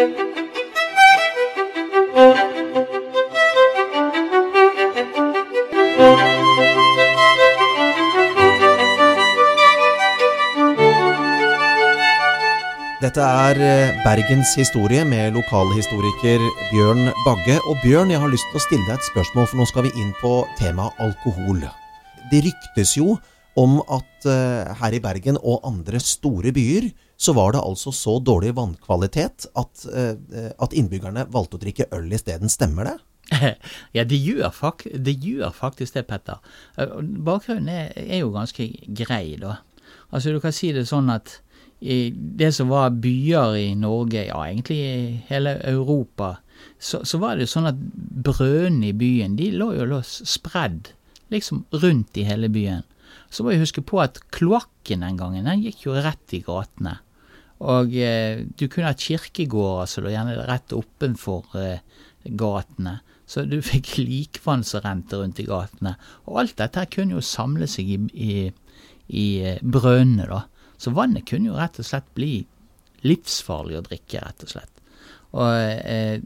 Dette er eh, Bergens historie med lokalhistoriker Bjørn Bagge. Og Bjørn, jeg har lyst til å stille deg et spørsmål, for nå skal vi inn på temaet alkohol. Det ryktes jo om at uh, her i Bergen og andre store byer så var det altså så dårlig vannkvalitet at, uh, at innbyggerne valgte å drikke øl isteden. Stemmer det? Ja, det gjør, det gjør, faktisk det, Petter. Bakgrunnen er, er jo ganske grei, da. Altså, du kan si det sånn at det som var byer i Norge, ja egentlig i hele Europa, så, så var det sånn at brønnene i byen de lå jo spredd liksom rundt i hele byen. Så må vi huske på at kloakken den gangen den gikk jo rett i gatene. Og eh, du kunne ha kirkegårder som lå gjerne rett oppenfor eh, gatene. Så du fikk likvann som rente rundt i gatene. Og alt dette kunne jo samle seg i, i, i eh, brønnene, da. Så vannet kunne jo rett og slett bli livsfarlig å drikke, rett og slett. Og eh,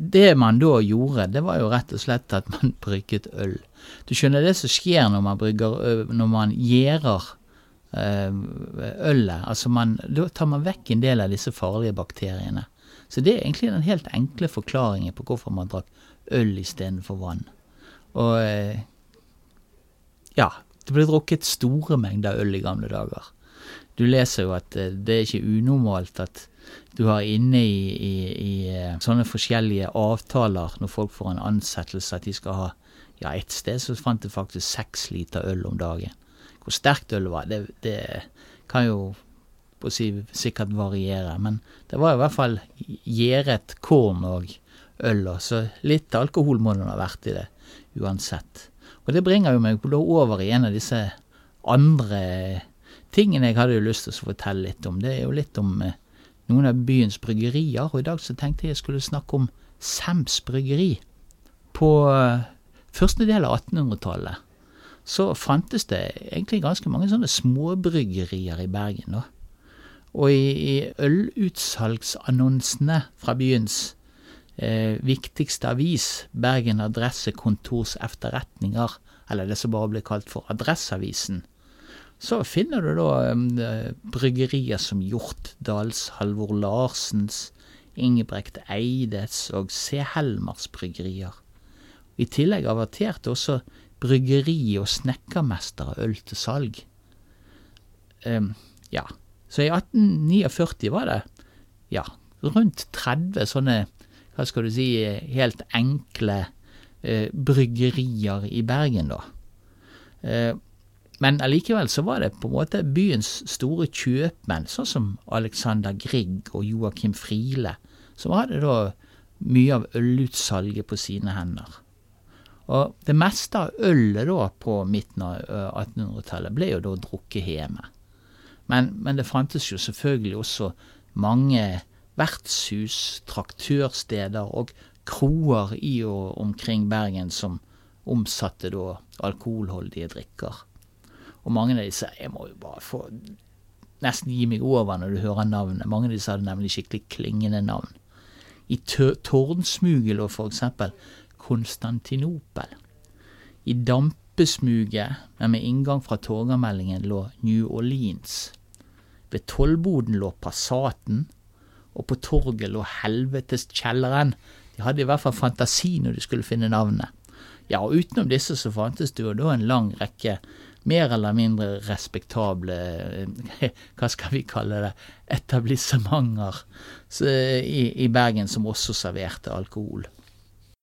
det man da gjorde, det var jo rett og slett at man brygget øl. Du skjønner det som skjer når man brygger når man gjærer ølet. Altså man, da tar man vekk en del av disse farlige bakteriene. Så det er egentlig den helt enkle forklaringen på hvorfor man drakk øl istedenfor vann. Og ja, det ble drukket store mengder øl i gamle dager. Du leser jo at eh, det er ikke unormalt at du har inne i, i, i eh, sånne forskjellige avtaler når folk får en ansettelse, at de skal ha Ja, et sted så fant jeg faktisk seks liter øl om dagen. Hvor sterkt øl var, det, det kan jo på å si sikkert variere, men det var i hvert fall gjæret korn og øl, så litt alkohol må det ha vært i det uansett. Og det bringer jo meg over i en av disse andre tingene jeg hadde jo lyst til å fortelle litt om. Det er jo litt om eh, noen av byens bryggerier, og i dag så tenkte jeg jeg skulle snakke om Sems bryggeri. På uh, første del av 1800-tallet så fantes det egentlig ganske mange sånne småbryggerier i Bergen, da. Og i, i ølutsalgsannonsene fra byens eh, viktigste avis, Bergen Adressekontors Efterretninger, eller det som bare ble kalt for Adresseavisen, så finner du da um, bryggerier som Hjortdals, Halvor Larsens, Ingebrekt Eides og C. Helmers bryggerier. I tillegg averterte også bryggeri- og snekkermestere øl til salg. Um, ja, så i 1849 var det ja, rundt 30 sånne hva skal du si, helt enkle eh, bryggerier i Bergen, da. Eh, men allikevel så var det på en måte byens store kjøpmenn, sånn som Alexander Grieg og Joakim Friele, som hadde da mye av ølutsalget på sine hender. Og det meste av ølet da på midten av 1800-tallet ble jo da drukket hjemme. Men, men, det fantes jo selvfølgelig også mange vertshus, traktørsteder og kroer i og omkring Bergen som omsatte da alkoholholdige drikker. Og mange av disse Jeg må jo bare få nesten gi meg over når du hører navnet. Mange av disse hadde nemlig skikkelig klingende navn. I Tårnsmuget lå for eksempel Konstantinopel. I Dampesmuget, men med inngang fra Torgallmenningen, lå New Orleans. Ved Tollboden lå Passaten og på torget lå Helveteskjelleren. De hadde i hvert fall fantasi når de skulle finne navnet. Ja, og utenom disse så fantes det jo da en lang rekke mer eller mindre respektable Hva skal vi kalle det etablissementer i, i Bergen som også serverte alkohol.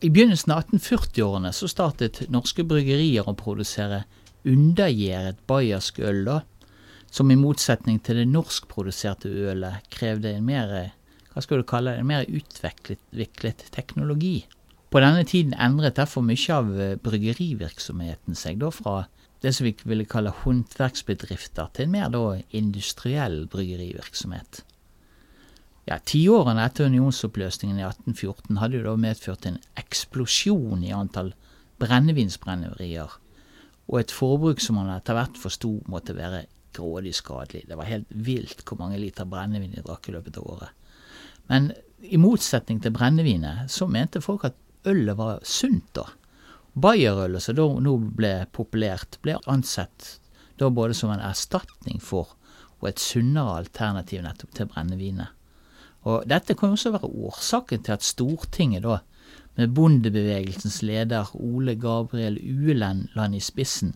I begynnelsen av 1840-årene så startet norske bryggerier å produsere undergjæret bayersk øl, da, som i motsetning til det norskproduserte ølet krevde en mer, hva skal du kalle det, en mer utviklet teknologi. På denne tiden endret derfor mye av eh, bryggerivirksomheten seg da fra det som vi ville kalle håndverksbedrifter, til en mer da industriell bryggerivirksomhet. Ja, Tiårene etter unionsoppløsningen i 1814 hadde jo da medført en eksplosjon i antall brennevinsbrennerier, og et forbruk som man etter hvert forsto måtte være grådig skadelig. Det var helt vilt hvor mange liter brennevin de drakk i løpet av året. Men i motsetning til brennevinet, så mente folk at ølet var sunt da. Bayerølet som da nå ble populært, ble ansett da både som en erstatning for og et sunnere alternativ nettopp til brennevinet. Og dette kan jo også være årsaken til at Stortinget, da, med bondebevegelsens leder Ole Gabriel Ueland i spissen,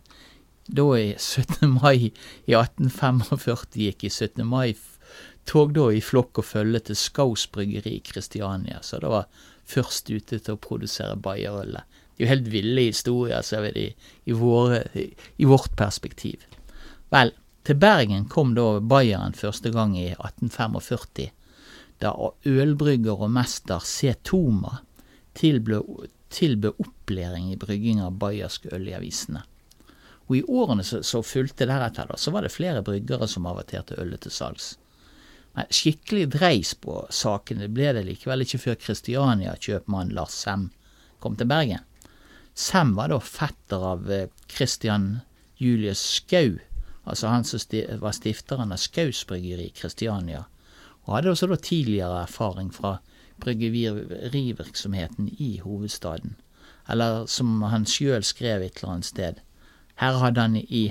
da i 17. mai i 1845 gikk i 17. mai-tog da i flokk og følge til Skaus bryggeri i Kristiania, så det var først ute til å produsere Bayerølet. Det er jo helt ville historier, ser vi det, i, våre, i vårt perspektiv. Vel, til Bergen kom da Bayern første gang i 1845, da ølbrygger og mester C. Toma tilbød, tilbød opplæring i brygging av bayersk øl i avisene. Og i årene som, fulgte deretter, da, så var det flere bryggere som averterte ølet til salgs. Men skikkelig dreis på sakene ble det likevel ikke før Kristiania-kjøpmann Lars Sem kom til Bergen. Sem var da fetter av eh, Christian Julius Skau, altså han som var stifteren av Skaus bryggeri i Kristiania, og hadde også da tidligere erfaring fra bryggerivirksomheten i hovedstaden, eller som han sjøl skrev et eller annet sted, her hadde han i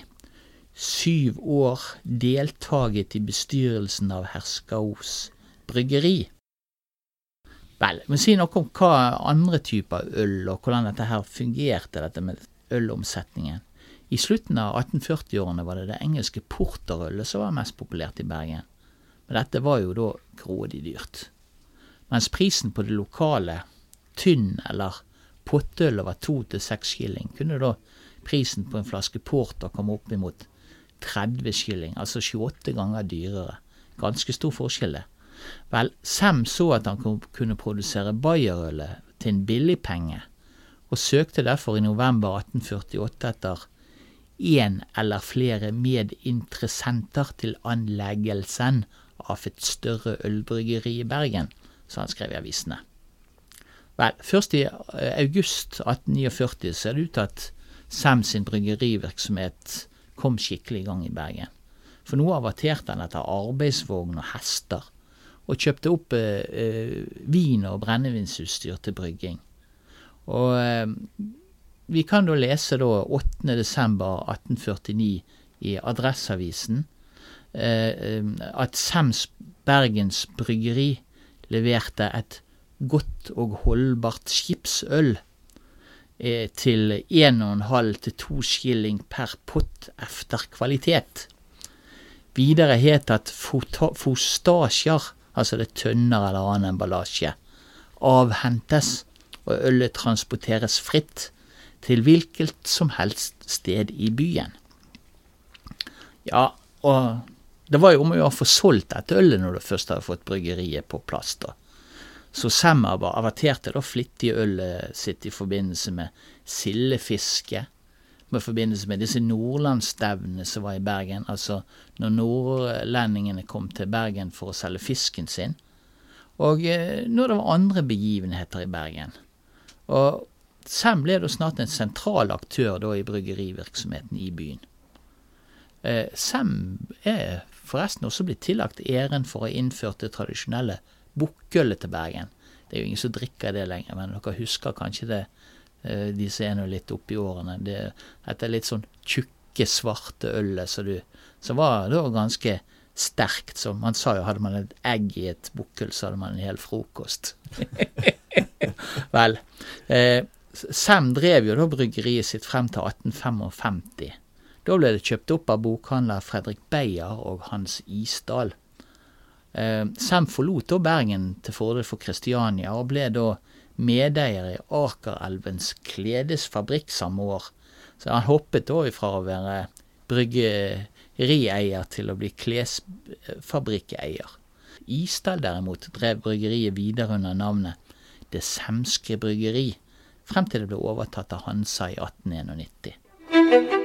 syv år deltaget i bestyrelsen av Herskaos bryggeri. Vel, vi si noe om hva andre typer øl, og hvordan dette her fungerte, dette med ølomsetningen. I slutten av 1840-årene var det det engelske porterølet som var mest populært i Bergen. Men dette var jo da grådig dyrt. Mens prisen på det lokale, tynn eller pottøl over to til seks skilling, kunne da prisen på en flaske porter komme opp imot 30 skilling, altså 28 ganger dyrere. Ganske stor forskjell, det. Vel, Sem så at han kunne produsere Bayerølet til en billig penge, og søkte derfor i november 1848 etter én eller flere medinteressenter til anleggelsen av et større ølbryggeri i Bergen, som han skrev i avisene. Vel, først i eh, august 1849 ser det ut til at Sam sin bryggerivirksomhet kom skikkelig i gang i Bergen. For nå averterte han etter arbeidsvogn og hester, og kjøpte opp eh, eh, vin- og brennevinsutstyr til brygging. Og eh, vi kan da lese da 8.12.1849 i Adresseavisen at Sems Bergens Bryggeri leverte et godt og holdbart skipsøl eh, til 1,5 til 2 skilling per pott efter kvalitet. Videre het at fostasjer, altså det tønner eller annen emballasje, avhentes og ølet transporteres fritt til hvilket som helst sted i byen. Ja, og det var jo om å gjøre å få solgt dette ølet når du først hadde fått bryggeriet på plass, da. Så Semmer averterte da flittig ølet sitt i forbindelse med sildefiske, I forbindelse med disse nordlandsstevnene som var i Bergen, altså når nordlendingene kom til Bergen for å selge fisken sin, og eh, når det var andre begivenheter i Bergen. Og Sem ble da snart en sentral aktør da i bryggerivirksomheten i byen. Eh, Sem er forresten også blitt tillagt æren for å ha innført det tradisjonelle bukkølet til Bergen. Det er jo ingen som drikker det lenger, men dere husker kanskje det, eh, de som er nå litt oppi årene. Det, dette litt sånn tjukke, svarte ølet som, som var da ganske sterkt. Som man sa jo hadde man et egg i et bukkøl, så hadde man en hel frokost. Vel. Eh, Sem drev jo da bryggeriet sitt frem til 1855. Da ble det kjøpt opp av bokhandler Fredrik Beyer og Hans Isdal. Eh, Sem forlot da Bergen til fordel for Kristiania, og ble da medeier i Akerelvens kledesfabrikk samme år. Så han hoppet da ifra å være bryggerieier til å bli klesfabrikkeier. Isdal derimot drev bryggeriet videre under navnet Det Semske Bryggeri, frem til det ble overtatt av Hansa i 1891.